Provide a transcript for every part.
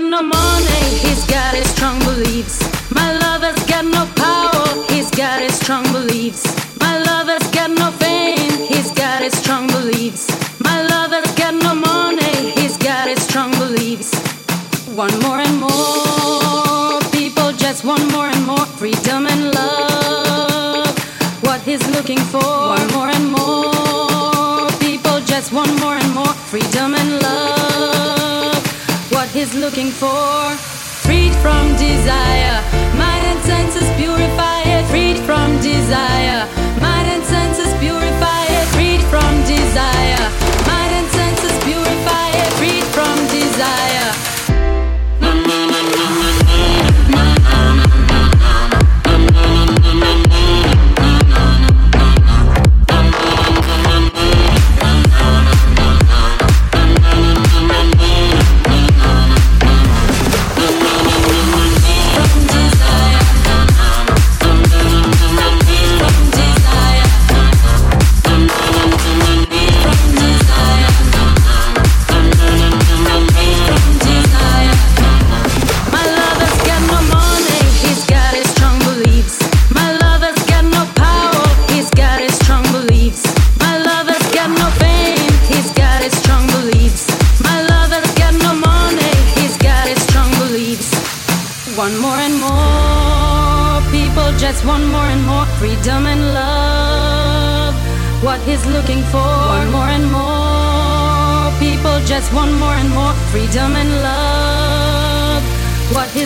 no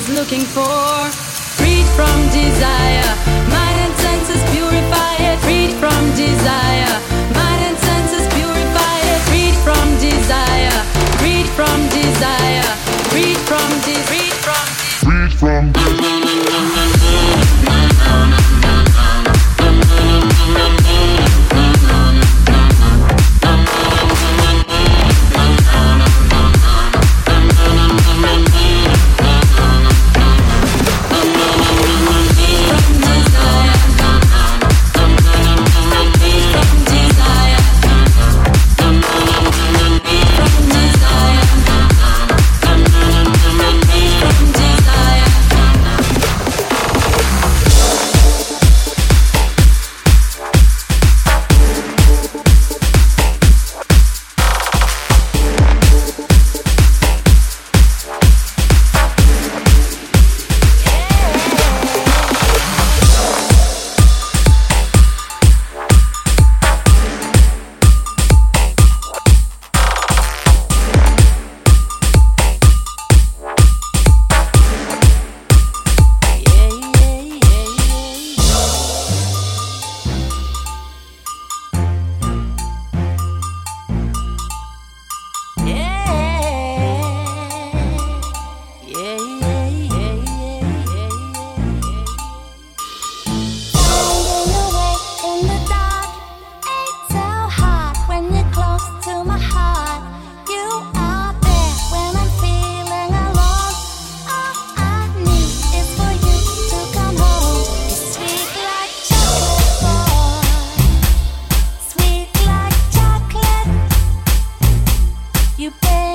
He's looking for, freed from desire. Mind and senses purify it, freed from desire. Mind and senses purify it, freed from desire. Freed from desire. Freed from desire. Freed from Freed from you, babe.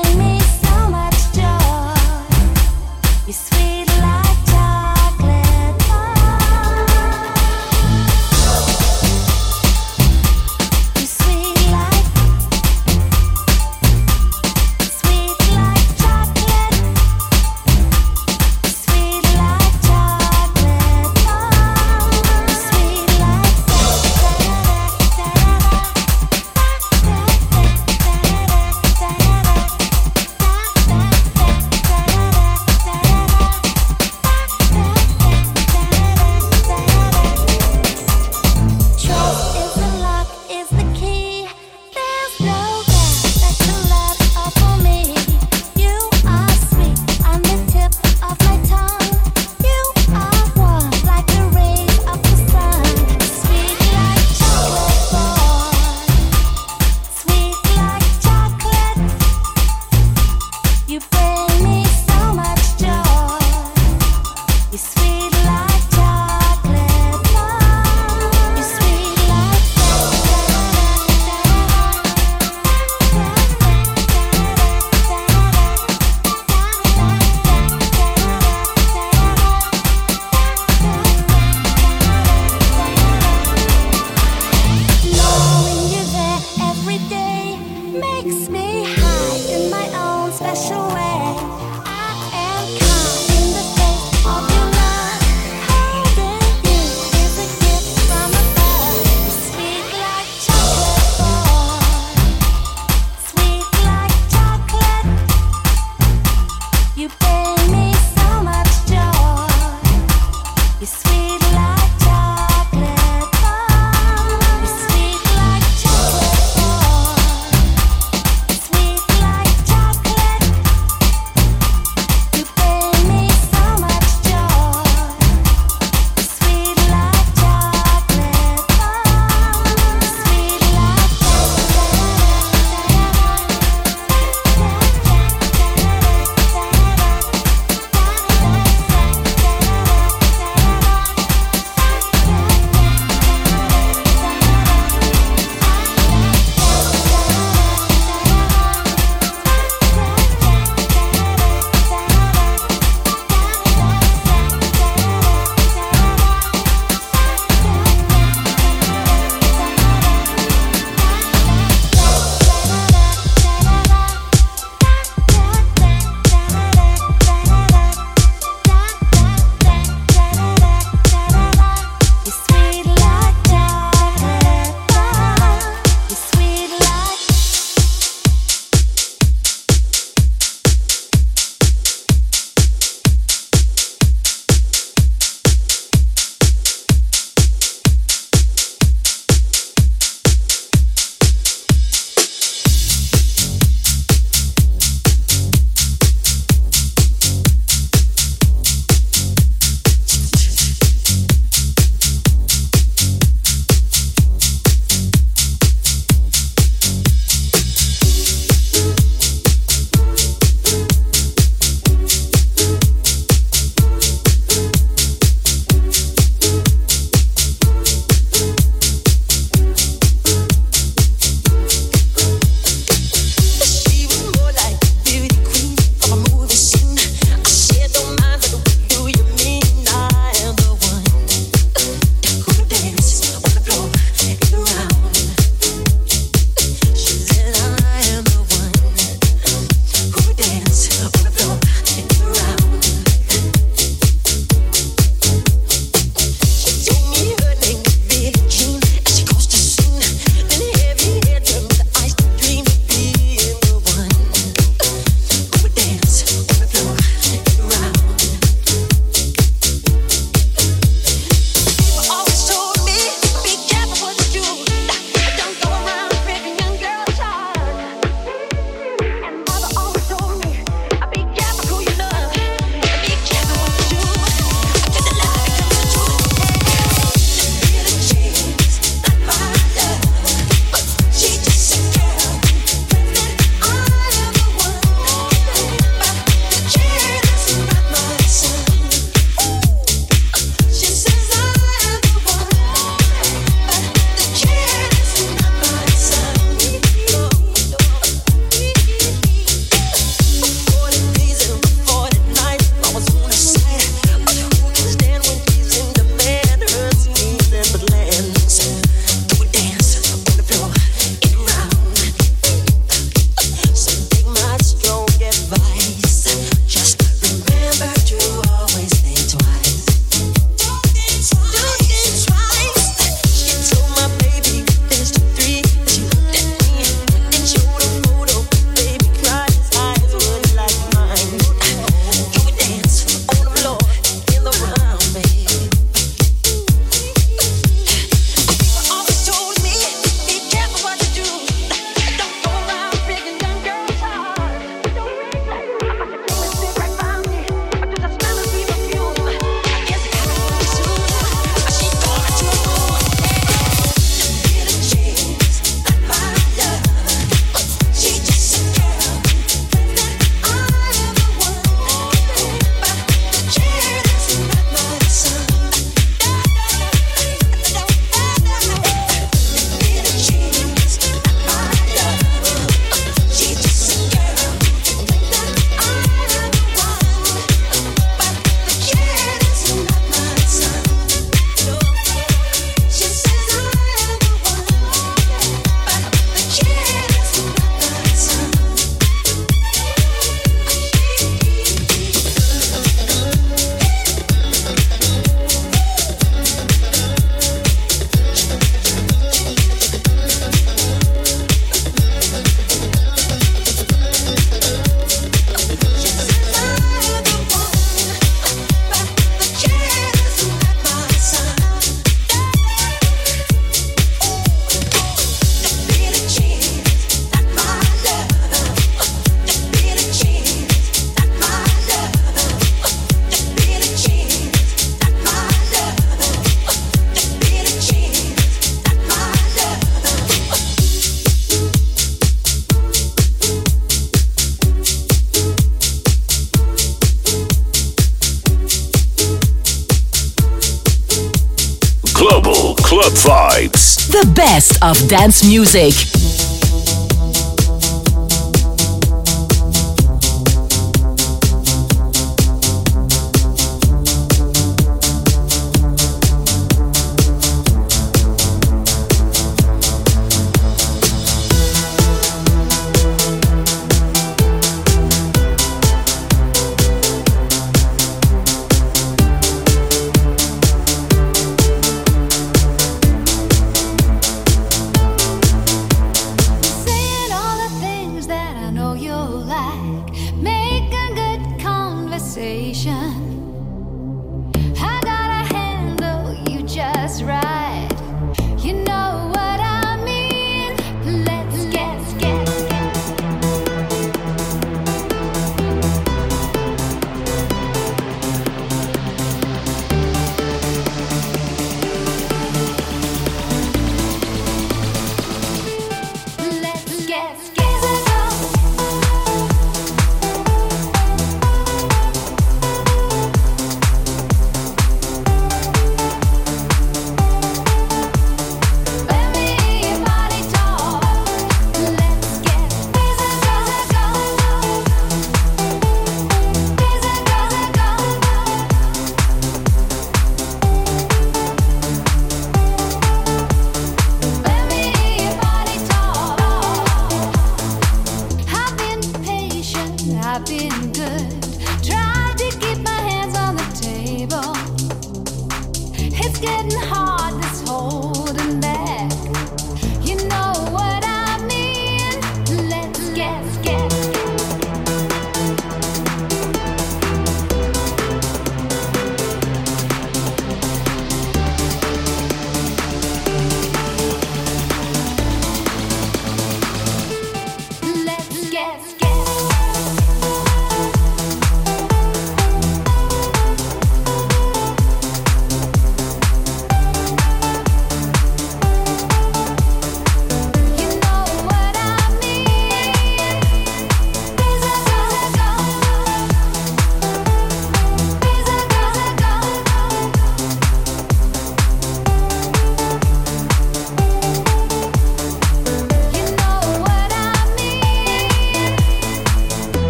Of dance music.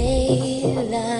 daylight.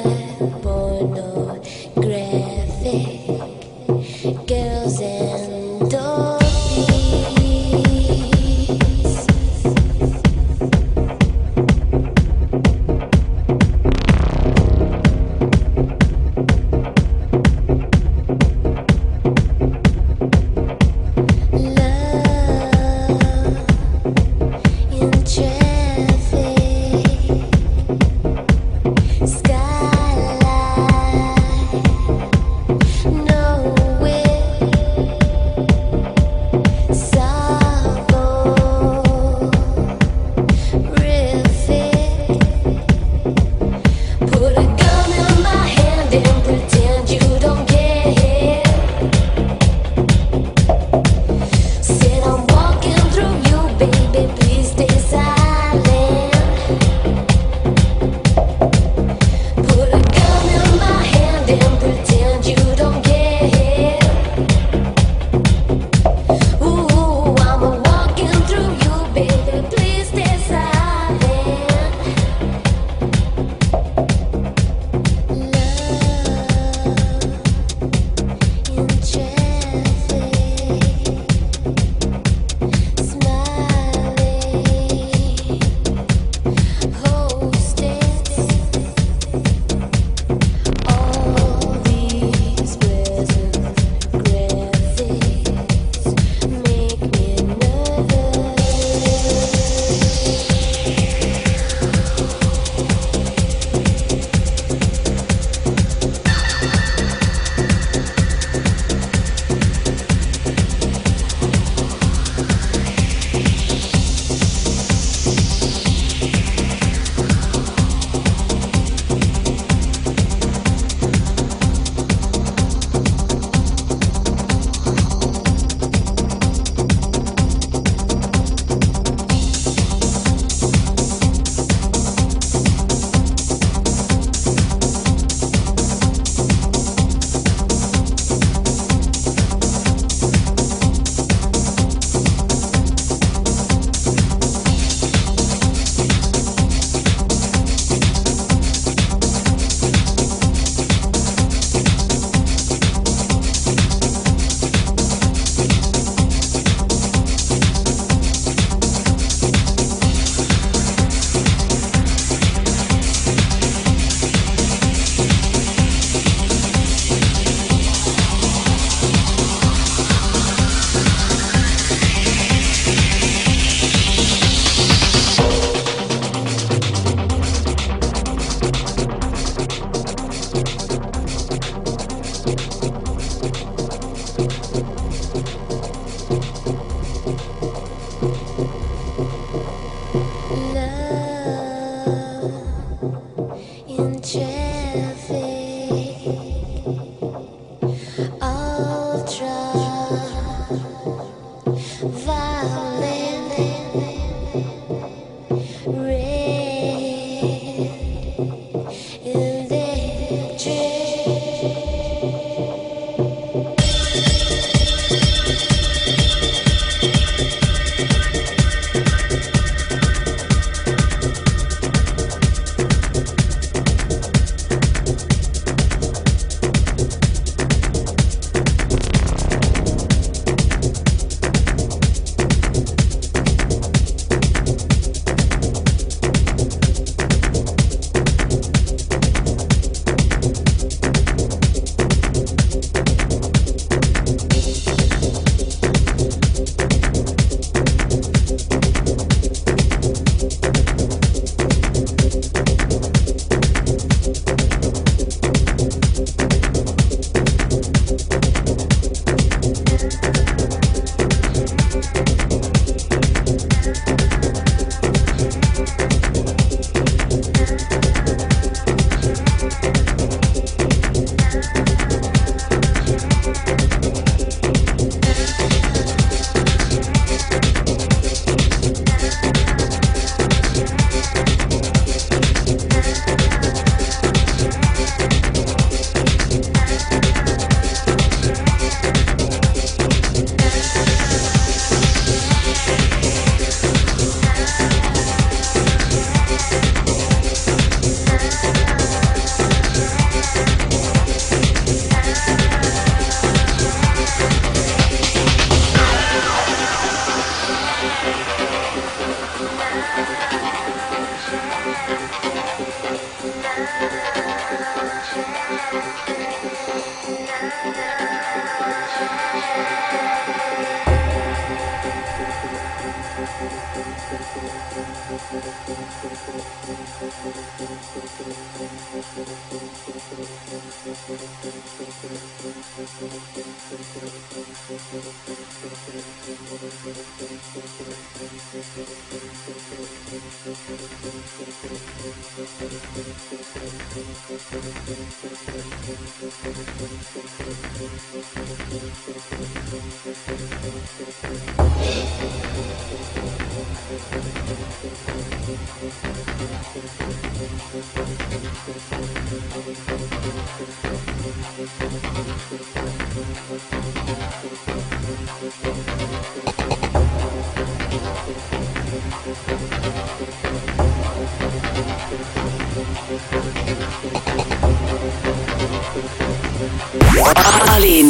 Alleen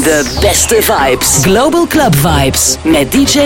de beste vibes. Global Club Vibes met DJ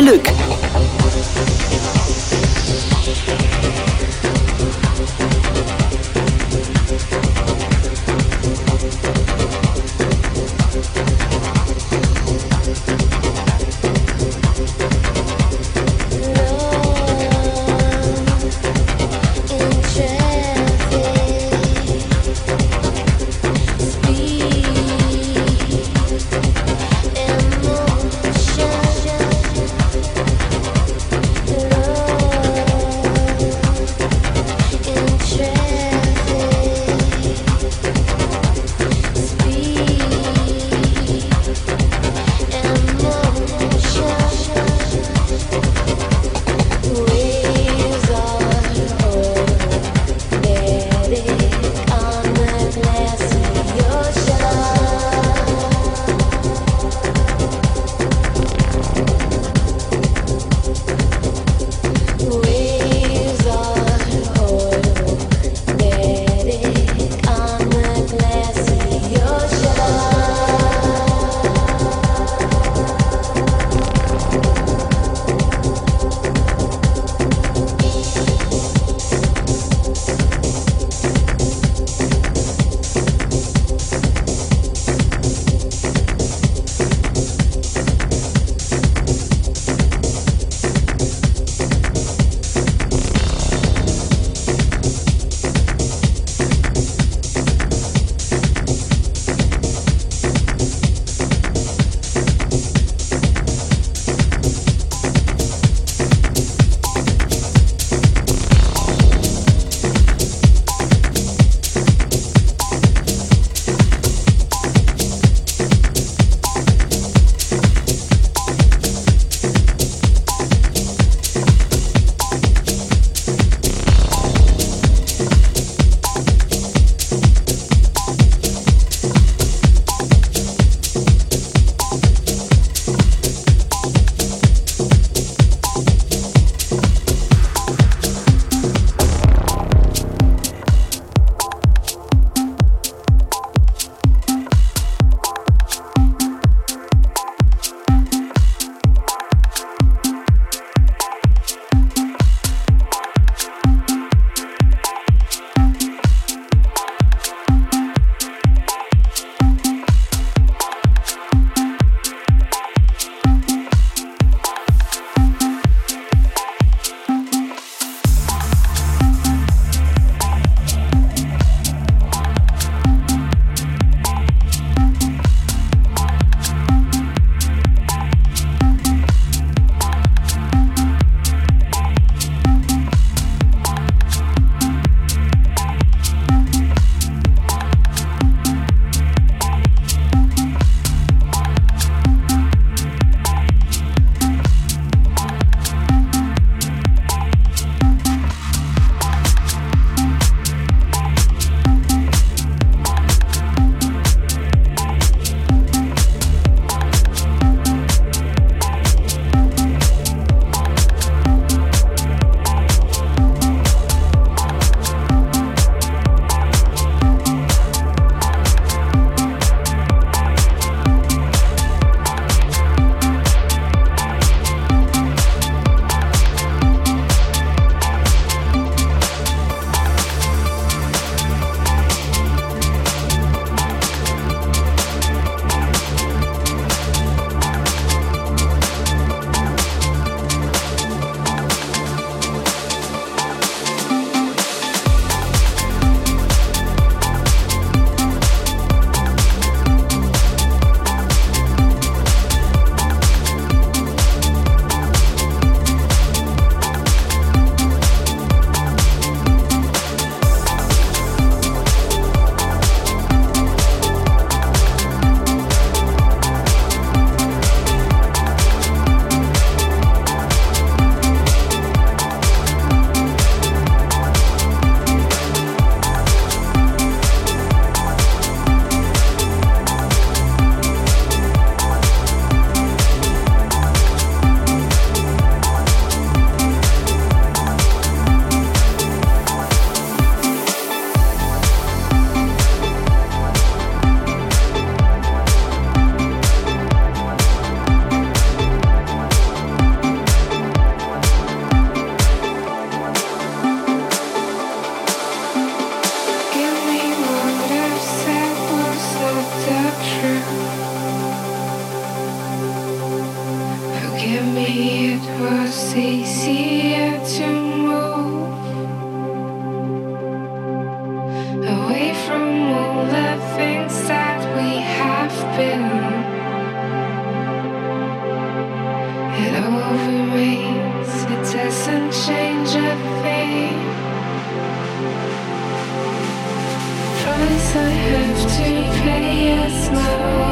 play a smile.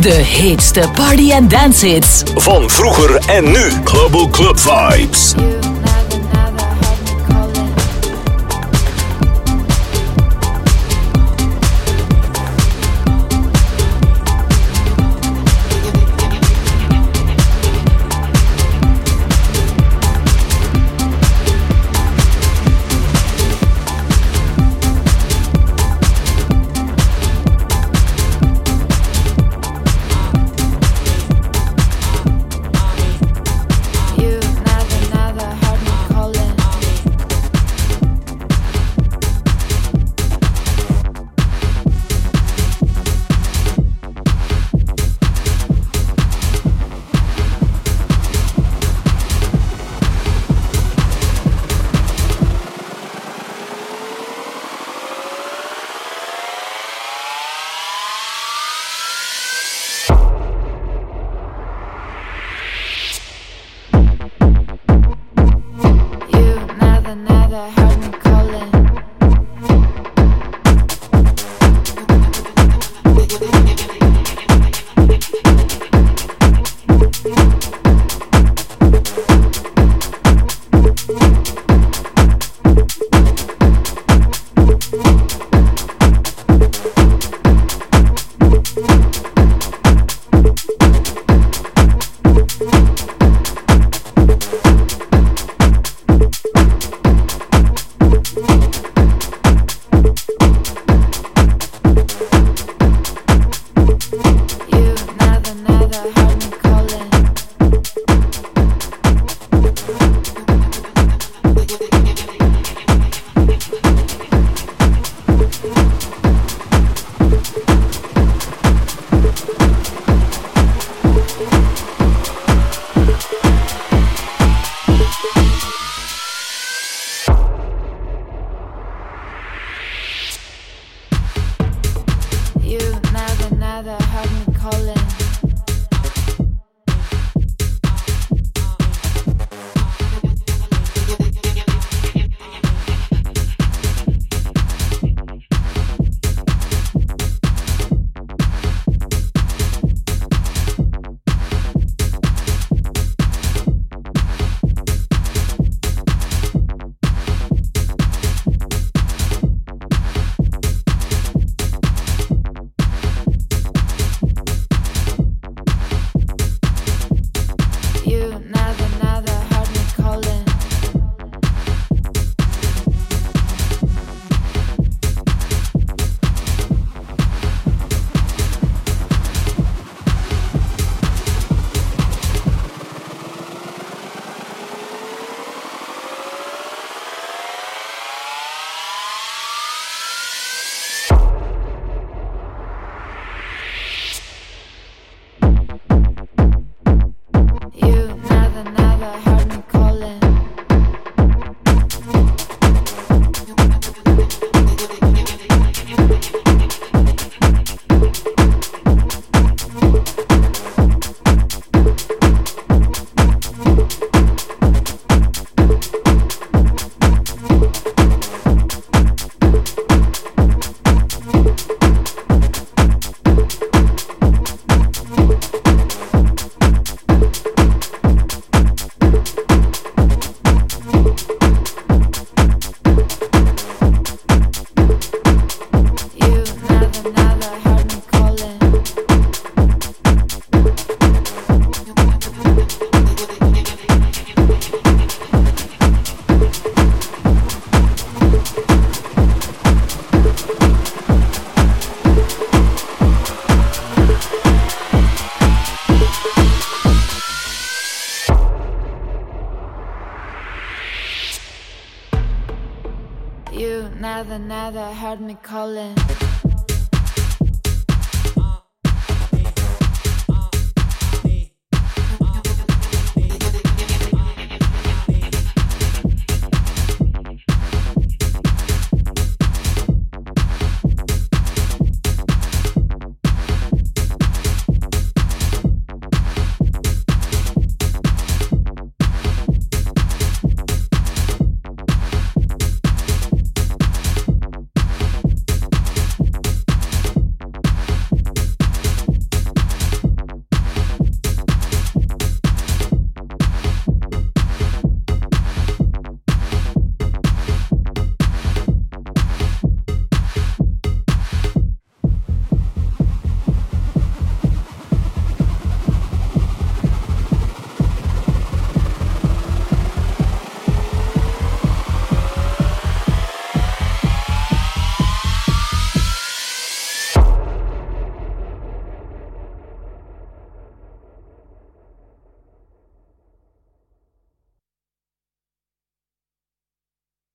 De heetste party- en dance hits. Van vroeger en nu. Global Club Vibes.